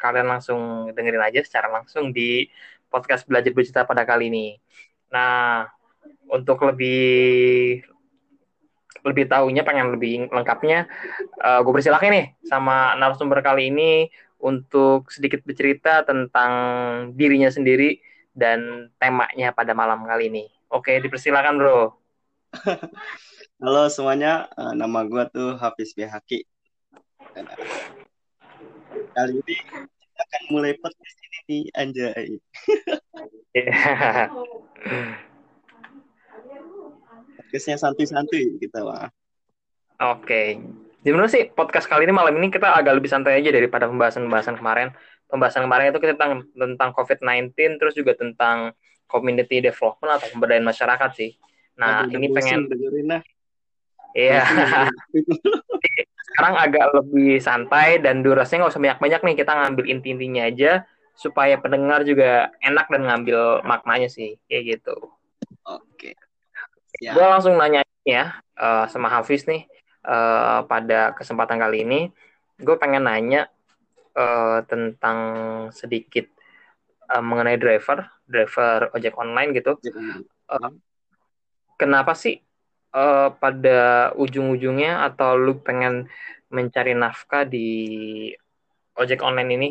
kalian langsung dengerin aja secara langsung di podcast belajar bercerita pada kali ini. Nah, untuk lebih lebih tahunya pengen lebih lengkapnya uh, gue persilahkan nih sama narasumber kali ini untuk sedikit bercerita tentang dirinya sendiri dan temanya pada malam kali ini. Oke, dipersilakan bro. Halo semuanya, uh, nama gue tuh Hafiz Bihaki. Kali ini kita akan mulai podcast ini nih, anjay. Podcastnya santuy-santuy kita mah. Oke. Gimana sih podcast kali ini malam ini kita agak lebih santai aja daripada pembahasan-pembahasan kemarin. Pembahasan kemarin itu kita tentang tentang COVID-19 terus juga tentang community development atau pemberdayaan masyarakat sih. Nah, Aduh, ini pengen dengerin Iya. Sekarang agak lebih santai dan durasinya nggak usah banyak-banyak nih. Kita ngambil inti-intinya aja supaya pendengar juga enak dan ngambil maknanya sih. Kayak gitu. Oke. Ya. Gue langsung nanya ya uh, sama Hafiz nih uh, pada kesempatan kali ini. Gue pengen nanya uh, tentang sedikit uh, mengenai driver, driver ojek online gitu. Uh, kenapa sih uh, pada ujung-ujungnya atau lu pengen mencari nafkah di ojek online ini?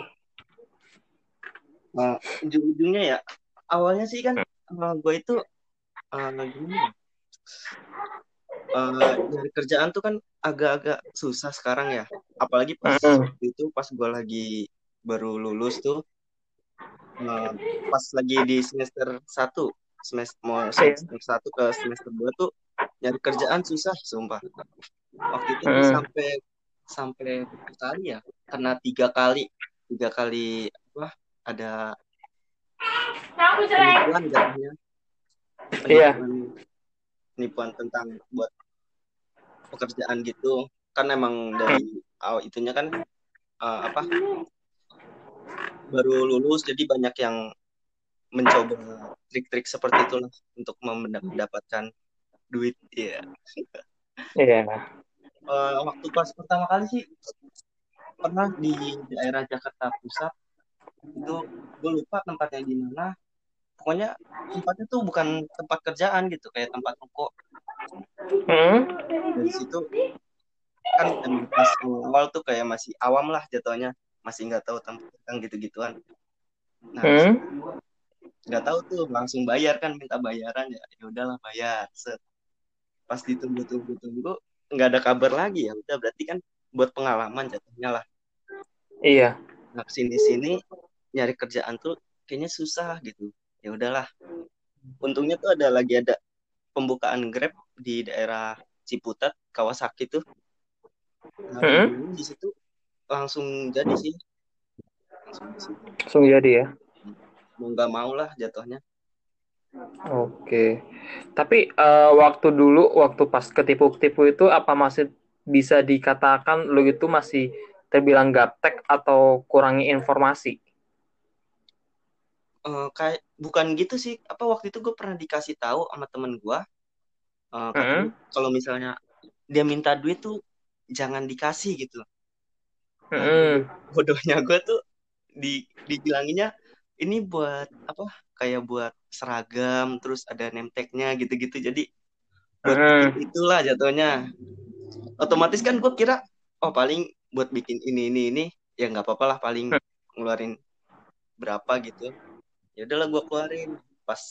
Uh, ujung-ujungnya ya, awalnya sih kan uh, gue itu uh, gimana? Uh, dari kerjaan tuh kan agak-agak susah sekarang ya, apalagi pas mm. itu pas gue lagi baru lulus tuh, uh, pas lagi di semester satu semester mau semester satu ke semester dua tuh nyari kerjaan susah sumpah. Waktu itu hmm. sampai sampai kali ya? Karena tiga kali tiga kali apa ada penipuan jadinya iya. Penipuan tentang buat pekerjaan gitu. Kan emang dari awal itunya kan uh, apa baru lulus jadi banyak yang mencoba trik-trik seperti itulah untuk mendapatkan duit. Ya iya. Uh, waktu pas pertama kali sih pernah di daerah Jakarta Pusat itu gue lupa tempatnya di mana. Pokoknya tempatnya tuh bukan tempat kerjaan gitu kayak tempat ruko hmm? dari situ kan pas awal tuh kayak masih awam lah jatuhnya masih nggak tahu tentang gitu-gituan. Nah hmm? nggak tahu tuh langsung bayar kan minta bayaran ya ya udahlah bayar. Set pas ditunggu tunggu tunggu nggak ada kabar lagi ya. Udah berarti kan buat pengalaman jatuhnya lah. Iya. Nah sini sini nyari kerjaan tuh kayaknya susah gitu. Ya udahlah. Untungnya tuh ada lagi ada pembukaan grab di daerah Ciputat Kawasaki tuh. Nah, hmm? di situ langsung jadi sih. Langsung, langsung jadi ya? Mau nggak mau lah jatuhnya Oke. Tapi uh, waktu dulu waktu pas ketipu-ketipu itu apa masih bisa dikatakan lu itu masih terbilang gaptek atau kurangi informasi? Uh, kayak bukan gitu sih. Apa waktu itu gue pernah dikasih tahu sama temen gue. Uh, mm -hmm. Kalau misalnya dia minta duit tuh jangan dikasih gitu. Mm -hmm. Bodohnya gue tuh di dibilanginnya ini buat apa? Kayak buat seragam terus ada name tag-nya gitu-gitu jadi buat uh. itulah jatuhnya otomatis kan gue kira oh paling buat bikin ini ini ini ya nggak apa-apa lah paling ngeluarin berapa gitu ya udahlah gue keluarin pas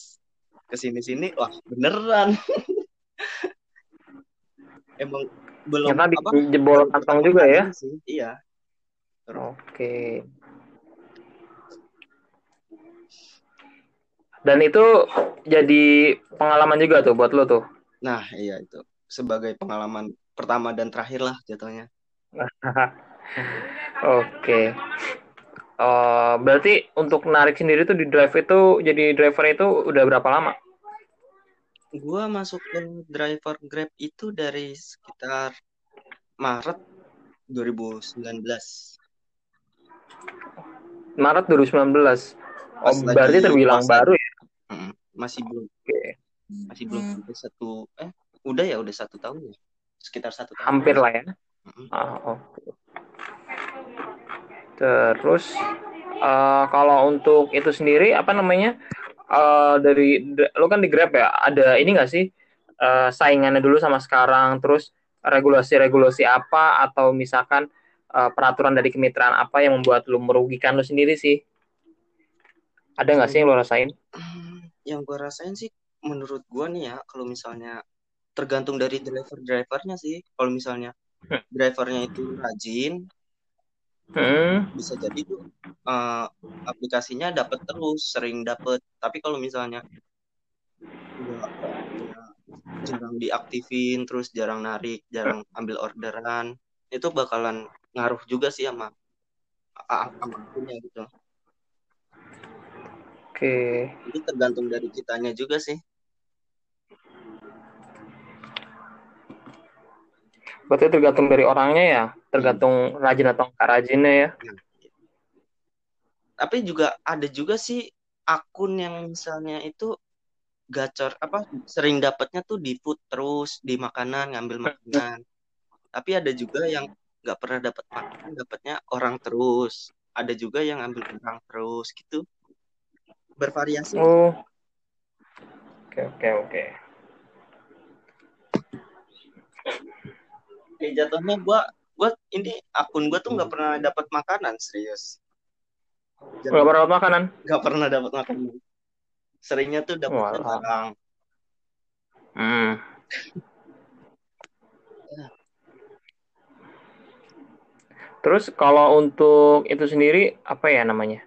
ke sini sini wah beneran emang belum Karena apa jebol kantong juga ya sih. iya oke okay. Dan itu jadi pengalaman juga tuh buat lo tuh. Nah, iya itu. Sebagai pengalaman pertama dan terakhir lah jatuhnya. Oke. Okay. Uh, eh, berarti untuk narik sendiri tuh di drive itu jadi driver itu udah berapa lama? Gua masuk ke driver Grab itu dari sekitar Maret 2019. Maret 2019. Oh, berarti terbilang baru ya? Masih belum okay. masih belum hmm. sampai satu eh udah ya udah satu tahun ya sekitar satu tahun hampir lah ya mm-hmm. ah, oh. terus uh, kalau untuk itu sendiri apa namanya uh, dari lo kan di Grab ya ada ini nggak sih uh, saingannya dulu sama sekarang terus regulasi-regulasi apa atau misalkan uh, peraturan dari kemitraan apa yang membuat lo merugikan lo sendiri sih ada nggak sih yang lo rasain yang gue rasain sih menurut gue nih ya kalau misalnya tergantung dari driver drivernya sih. Kalau misalnya drivernya itu rajin hmm. bisa jadi tuh uh, aplikasinya dapat terus sering dapat tapi kalau misalnya ya, ya, jarang diaktifin terus jarang narik jarang ambil orderan itu bakalan ngaruh juga sih sama akunnya gitu oke okay. itu tergantung dari kitanya juga sih Berarti tergantung dari orangnya ya, tergantung rajin atau enggak rajinnya ya. Tapi juga ada juga sih akun yang misalnya itu gacor apa sering dapatnya tuh di food terus di makanan ngambil makanan. Tapi ada juga yang nggak pernah dapat makanan dapatnya orang terus. Ada juga yang ambil orang terus gitu. Bervariasi. Oh. Oke oke oke kayak jatuhnya gue gue ini akun gue tuh nggak pernah dapat makanan serius nggak pernah dapat makanan nggak pernah dapat makanan seringnya tuh dapat barang hmm. Terus kalau untuk itu sendiri apa ya namanya?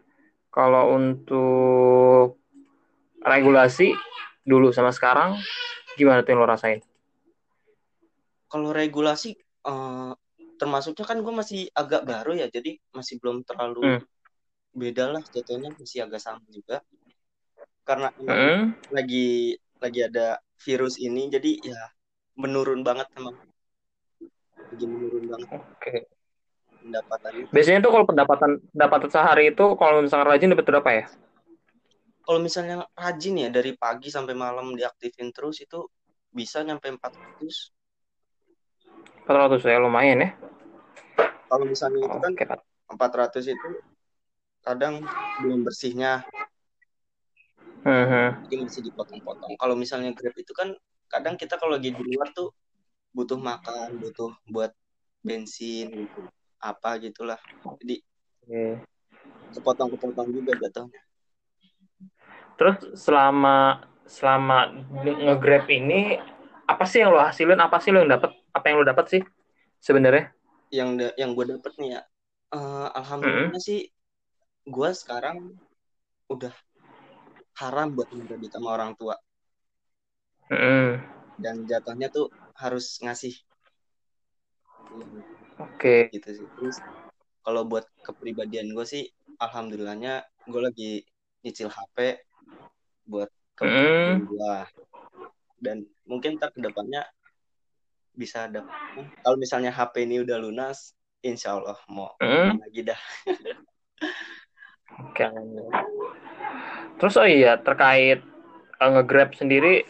Kalau untuk regulasi dulu sama sekarang gimana tuh yang lo rasain? kalau regulasi uh, termasuknya kan gue masih agak baru ya jadi masih belum terlalu hmm. beda lah jatuhnya masih agak sama juga karena hmm. lagi lagi ada virus ini jadi ya menurun banget emang lagi menurun banget oke okay. Pendapatan biasanya tuh kalau pendapatan pendapatan sehari itu kalau misalnya rajin dapat berapa ya kalau misalnya rajin ya dari pagi sampai malam diaktifin terus itu bisa nyampe 400 400 ya lumayan ya. Kalau misalnya itu kan okay. 400 itu kadang belum bersihnya. Uh-huh. Mungkin masih dipotong-potong. Kalau misalnya Grab itu kan kadang kita kalau lagi di luar tuh butuh makan, butuh buat bensin gitu. Apa gitulah. Jadi okay. kepotong-kepotong juga jatuhnya. Terus selama selama nge-grab ini apa sih yang lo hasilin? Apa sih lo yang dapat? apa yang lo dapat sih sebenarnya? Yang yang gue dapat nih ya, uh, alhamdulillah mm -hmm. sih, gue sekarang udah haram buat minta duit sama orang tua. Mm -hmm. Dan jatuhnya tuh harus ngasih. Oke. Okay. Gitu sih. Terus kalau buat kepribadian gue sih, alhamdulillahnya gue lagi nyicil HP buat kepribadian mm. gue. Dan mungkin tak ke depannya bisa ada kalau misalnya HP ini udah lunas insya Allah mau hmm? lagi dah oke terus oh iya terkait uh, ngegrab sendiri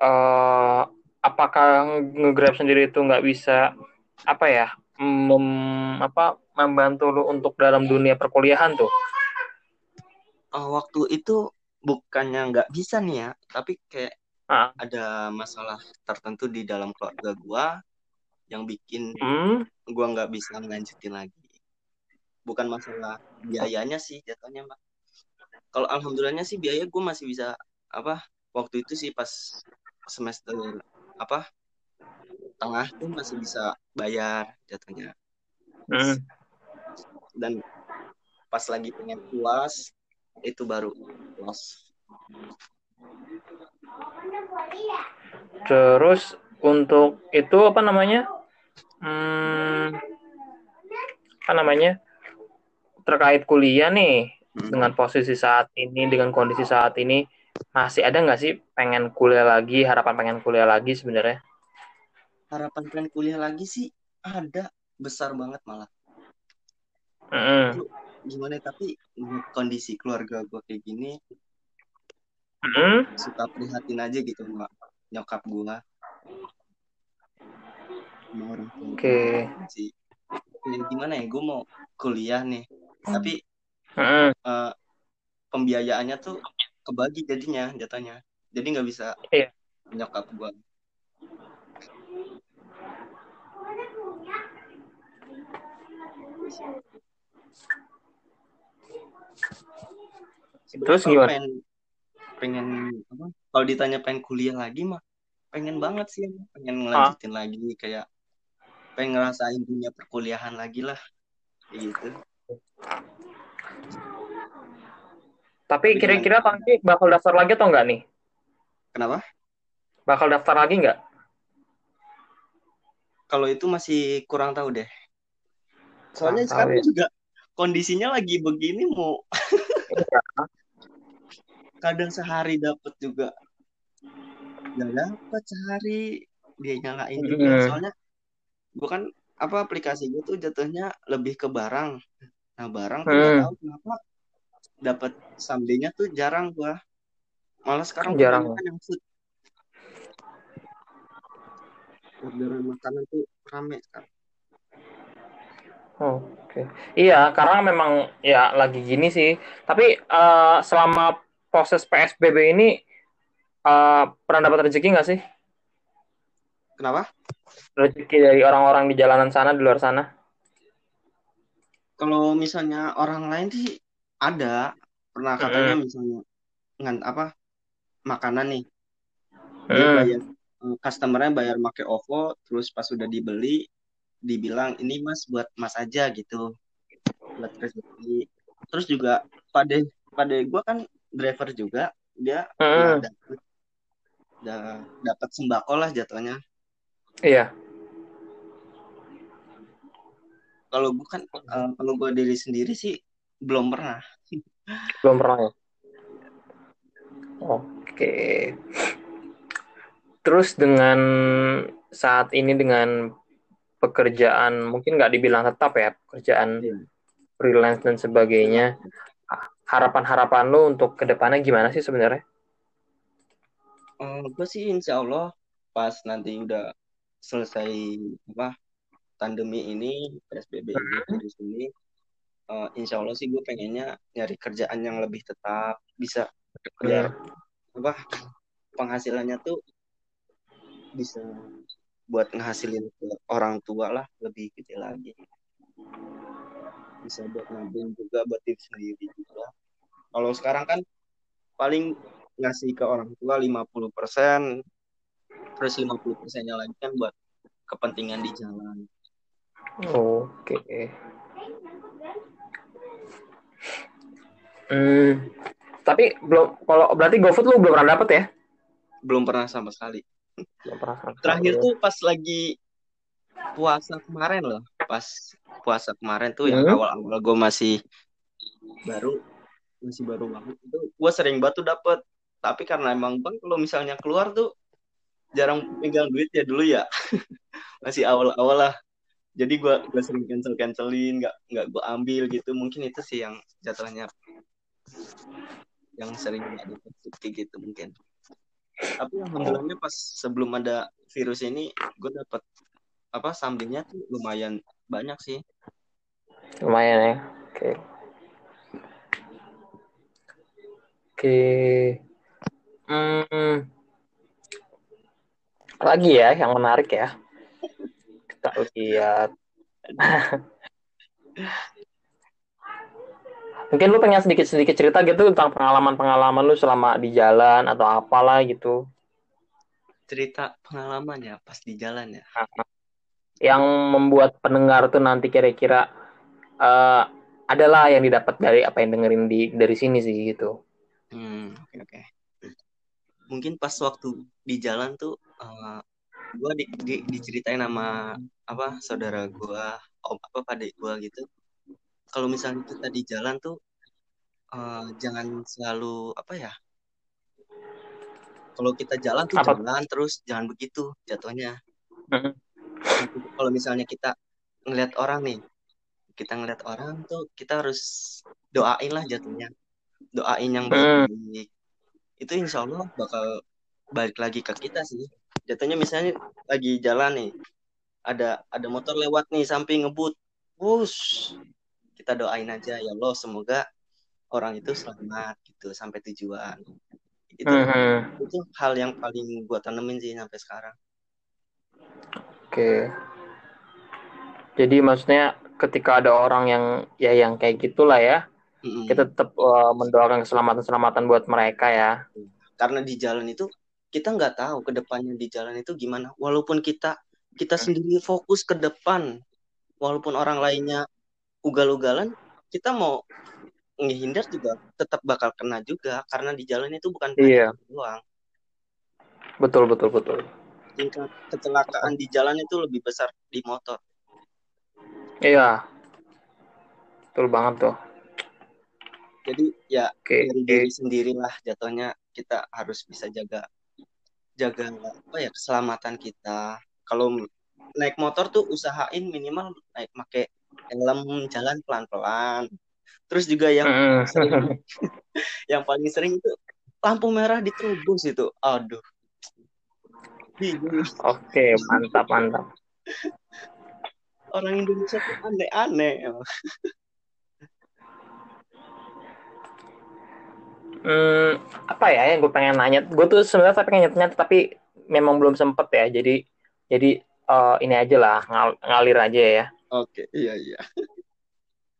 uh, apakah ngegrab sendiri itu nggak bisa apa ya mem, apa membantu lu untuk dalam dunia perkuliahan tuh uh, waktu itu bukannya nggak bisa nih ya tapi kayak ah. ada masalah tertentu di dalam keluarga gue yang bikin hmm? gue nggak bisa ngelanjutin lagi bukan masalah biayanya sih jatuhnya mbak kalau alhamdulillahnya sih biaya gue masih bisa apa waktu itu sih pas semester apa tengah tuh masih bisa bayar jatuhnya hmm. dan pas lagi pengen puas itu baru los Terus untuk itu apa namanya? Hmm, apa namanya? Terkait kuliah nih hmm. dengan posisi saat ini, dengan kondisi saat ini, masih ada nggak sih pengen kuliah lagi, harapan pengen kuliah lagi sebenarnya? Harapan pengen kuliah lagi sih ada besar banget malah. Mm. Gimana tapi kondisi keluarga gue kayak gini, hmm? suka prihatin aja gitu sama nyokap gua sama orang tua oke okay. sih ya, gimana ya gue mau kuliah nih tapi hmm. uh, pembiayaannya tuh kebagi jadinya jatuhnya jadi nggak bisa iya. nyokap gue Terus gimana? Pengen, pengen apa? Kalau ditanya pengen kuliah lagi mah pengen banget sih, pengen ngelanjutin ah. lagi kayak pengen ngerasain dunia perkuliahan lagi lah, gitu. Tapi kira-kira Tangki bakal daftar lagi atau enggak nih? Kenapa? Bakal daftar lagi enggak? Kalau itu masih kurang tahu deh. Soalnya kurang sekarang ya. juga kondisinya lagi begini mau iya. kadang sehari dapat juga. Nggak dapat sehari. Dia nyalain juga. Soalnya gue kan apa aplikasi gue tuh jatuhnya lebih ke barang. Nah barang tuh mm. tahu kenapa dapat samdenya tuh jarang gue malah sekarang jarang. kan yang food. Orderan makanan tuh rame sekarang Oke, okay. iya karena memang ya lagi gini sih. Tapi uh, selama proses PSBB ini uh, pernah dapat rezeki nggak sih? Kenapa? Rezeki dari orang-orang di jalanan sana, di luar sana? Kalau misalnya orang lain sih ada. Pernah katanya hmm. misalnya ngan apa makanan nih. Dia hmm. bayar eh, customernya bayar pakai OVO, terus pas sudah dibeli dibilang ini mas buat mas aja gitu. Buat rezeki terus juga pada pada gue kan driver juga. Dia hmm. dapet dapat sembako lah jatuhnya. Iya. Kalau gue kan uh, kalau gue diri sendiri sih belum pernah. Belum pernah ya? Oke. Terus dengan saat ini dengan pekerjaan mungkin nggak dibilang tetap ya pekerjaan yeah. freelance dan sebagainya harapan-harapan lu untuk ke depannya gimana sih sebenarnya? Um, gue sih insya Allah pas nanti udah selesai apa pandemi ini PSBB ini hmm. di sini uh, insya Allah sih gue pengennya nyari kerjaan yang lebih tetap bisa biar apa penghasilannya tuh bisa buat ngehasilin ke orang tua lah lebih gede lagi. Bisa buat nabung juga buat diri sendiri juga. Kalau sekarang kan paling ngasih ke orang tua 50% terus 50 persennya lagi kan buat kepentingan di jalan. Oke. Okay. hmm, tapi belum kalau berarti GoFood lu belum pernah dapet ya? Belum pernah sama sekali Terakhir tuh pas lagi puasa kemarin loh, pas puasa kemarin tuh hmm? yang awal-awal gue masih baru masih baru banget itu gue sering batu dapet. Tapi karena emang bang kalau misalnya keluar tuh jarang pegang duit ya dulu ya. Masih awal-awal lah. Jadi gue gue sering cancel cancelin nggak nggak gue ambil gitu. Mungkin itu sih yang jatuhnya yang sering nggak dapet gitu mungkin tapi alhamdulillahnya pas sebelum ada virus ini gue dapet apa sampingnya tuh lumayan banyak sih lumayan ya oke okay. oke okay. hmm. lagi ya yang menarik ya kita lihat Mungkin lu pengen sedikit-sedikit cerita gitu tentang pengalaman-pengalaman lu selama di jalan atau apalah gitu. Cerita pengalamannya pas di jalan ya. Yang membuat pendengar tuh nanti kira-kira uh, adalah yang didapat dari apa yang dengerin di dari sini sih gitu. Hmm, oke okay, oke. Okay. Mungkin pas waktu di jalan tuh uh, eh, gue di, di, diceritain sama apa saudara gue, om apa padik gue gitu kalau misalnya kita di jalan tuh uh, jangan selalu apa ya kalau kita jalan tuh apa? jalan terus jangan begitu jatuhnya uh-huh. kalau misalnya kita ngelihat orang nih kita ngelihat orang tuh kita harus doain lah jatuhnya doain yang baik uh. itu insya Allah bakal balik lagi ke kita sih jatuhnya misalnya lagi jalan nih ada ada motor lewat nih samping ngebut bus kita doain aja ya Allah semoga orang itu selamat gitu sampai tujuan itu mm-hmm. itu hal yang paling gue tanemin sih sampai sekarang oke okay. jadi maksudnya ketika ada orang yang ya yang kayak gitulah ya mm-hmm. kita tetap uh, mendoakan keselamatan keselamatan buat mereka ya karena di jalan itu kita nggak tahu ke depannya di jalan itu gimana walaupun kita kita hmm. sendiri fokus ke depan walaupun orang lainnya ugal-ugalan kita mau ngehindar juga tetap bakal kena juga karena di jalan itu bukan iya. doang. Betul betul betul. Tingkat kecelakaan di jalan itu lebih besar di motor. Iya. Betul banget tuh. Jadi ya okay. dari diri sendirilah jatuhnya kita harus bisa jaga jaga apa ya keselamatan kita. Kalau naik motor tuh usahain minimal naik pakai helm jalan pelan-pelan. Terus juga yang uh. sering, yang paling sering itu lampu merah diterobos itu. Aduh. Oke mantap mantap. Orang Indonesia tuh aneh-aneh. Hmm, apa ya yang gue pengen nanya? Gue tuh sebenarnya pengen nanya tapi memang belum sempet ya. Jadi jadi uh, ini aja lah ngal ngalir aja ya oke iya iya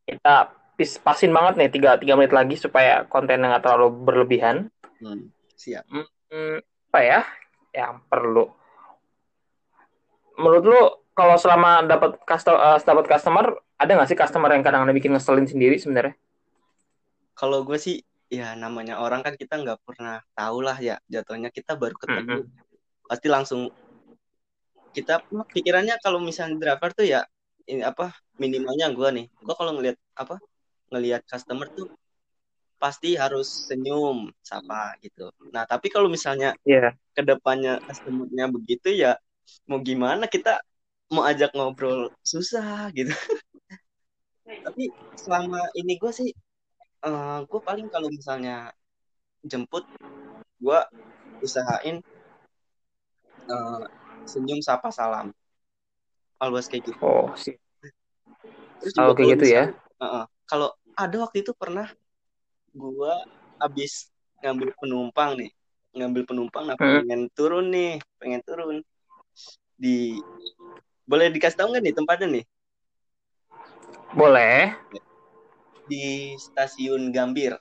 kita pasin banget nih tiga tiga menit lagi supaya kontennya nggak terlalu berlebihan. Hmm, siap. Hmm, apa ya yang perlu? Menurut lu kalau selama dapat customer, uh, dapat customer ada nggak sih customer yang kadang-kadang bikin ngeselin sendiri sebenarnya? Kalau gue sih ya namanya orang kan kita nggak pernah tahu lah ya jatuhnya kita baru ketemu mm -hmm. pasti langsung kita pikirannya kalau misalnya driver tuh ya ini apa minimalnya gue nih gue kalau ngelihat apa ngelihat customer tuh pasti harus senyum sapa gitu. Nah tapi kalau misalnya yeah. ke depannya customernya begitu ya mau gimana kita mau ajak ngobrol susah gitu. tapi selama ini gue sih uh, eh, gue paling kalau misalnya jemput gue usahain uh, senyum sapa salam always kayak gitu. Oh sih. Terus oh, kayak gitu ya. Uh -uh, kalau ada waktu itu pernah gua abis ngambil penumpang nih ngambil penumpang nah hmm. pengen turun nih pengen turun di boleh dikasih tahu nggak nih tempatnya nih boleh di stasiun Gambir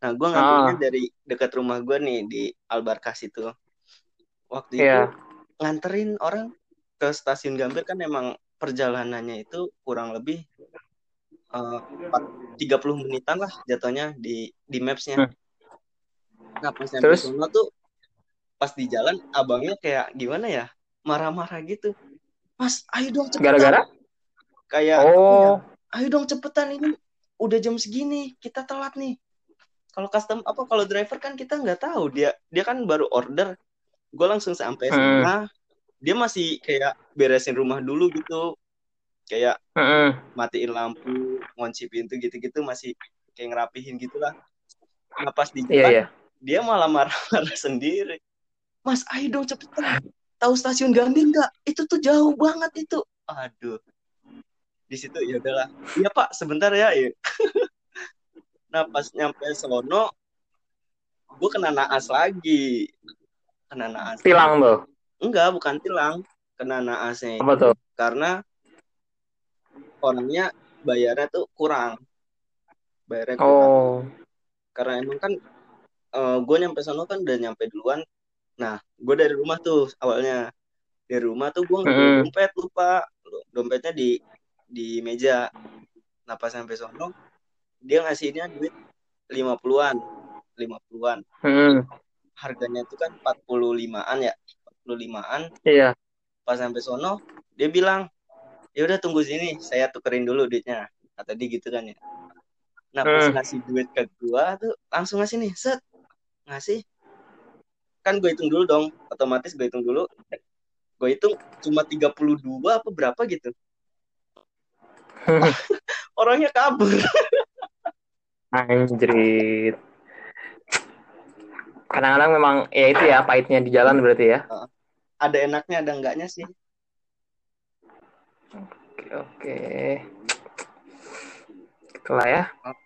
nah gue ngambilnya oh. dari dekat rumah gue nih di Albarkas itu waktu yeah. itu nganterin orang ke stasiun Gambir kan emang perjalanannya itu kurang lebih uh, tiga puluh menitan lah jatuhnya di di mapsnya. Hmm. Nah pas nyampe sana tuh pas di jalan abangnya kayak gimana ya marah-marah gitu. Mas, ayo dong cepetan. Gara-gara? Kayak oh. Ya, ayo dong cepetan ini udah jam segini kita telat nih. Kalau custom apa kalau driver kan kita nggak tahu dia dia kan baru order. Gue langsung sampai hmm. Dia masih kayak beresin rumah dulu gitu. Kayak uh-uh. matiin lampu ngunci pintu gitu-gitu masih kayak ngerapihin gitulah. Nah pas di jalan yeah, yeah. dia malah marah-marah sendiri. Mas ayo dong cepetan. Tahu stasiun Gambir nggak? Itu tuh jauh banget itu. Aduh. Di situ ya udahlah. Iya pak sebentar ya, ya. nah pas nyampe Solono gue kena naas lagi. Kena naas. Tilang tuh enggak bukan tilang. Kena naasnya apa tuh? Karena orangnya bayarnya tuh kurang. Bayarnya kurang. Oh. karena emang kan uh, eh, gue nyampe sana kan udah nyampe duluan. Nah gue dari rumah tuh awalnya. Dari rumah tuh gue mm. dompet lupa. Dompetnya di di meja. Nah pas sampai sono dia ngasihnya duit lima puluhan. Lima puluhan. Mm. harganya itu kan empat puluh limaan ya empat puluh limaan iya. pas sampai sono dia bilang ya udah tunggu sini saya tukerin dulu duitnya kata dia gitu kan ya. Nah pas hmm. ngasih duit ke gua tuh langsung ngasih nih set ngasih. Kan gue hitung dulu dong otomatis gue hitung dulu. Gue hitung cuma 32 apa berapa gitu. Orangnya kabur. Anjrit. Kadang-kadang memang ya itu ya pahitnya di jalan berarti ya ada enaknya ada enggaknya sih Oke, oke. lah ya. Oke.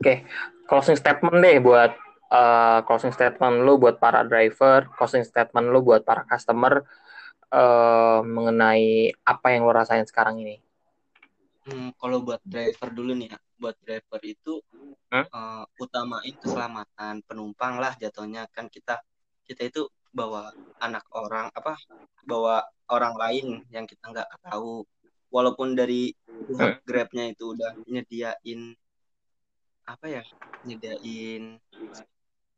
Okay. Closing statement deh buat uh, closing statement lu buat para driver, closing statement lu buat para customer uh, mengenai apa yang lo rasain sekarang ini. Hmm, kalau buat driver dulu nih ya, buat driver itu hmm? uh, utamain keselamatan penumpang lah jatuhnya kan kita kita itu bawa anak orang apa bawa orang lain yang kita nggak tahu. Walaupun dari hmm. grabnya itu udah nyediain apa ya nyediain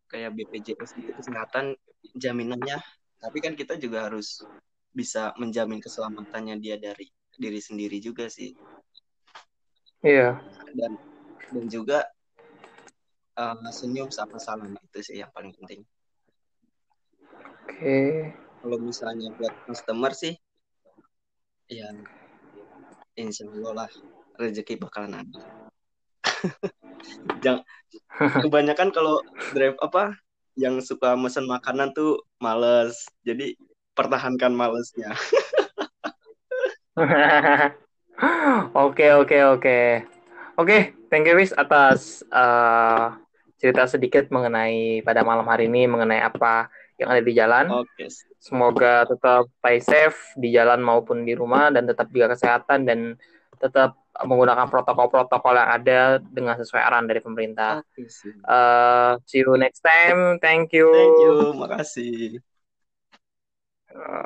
kayak BPJS gitu kesehatan jaminannya. Tapi kan kita juga harus bisa menjamin keselamatannya dia dari diri sendiri juga sih. Iya. Dan dan juga uh, senyum sama salam itu sih yang paling penting okay. kalau misalnya buat customer sih ya insya Allah lah rezeki bakalan ada. Jangan kebanyakan kalau drive apa yang suka mesen makanan tuh males. Jadi pertahankan malesnya. Oke oke oke. Oke thank you Wis atas uh, cerita sedikit mengenai pada malam hari ini mengenai apa yang ada di jalan. Oke. Okay. Semoga tetap stay safe di jalan maupun di rumah dan tetap jaga kesehatan dan tetap menggunakan protokol-protokol yang ada dengan sesuai arahan dari pemerintah. Okay, uh, see you next time. Thank you. Thank you. Makasih. Uh,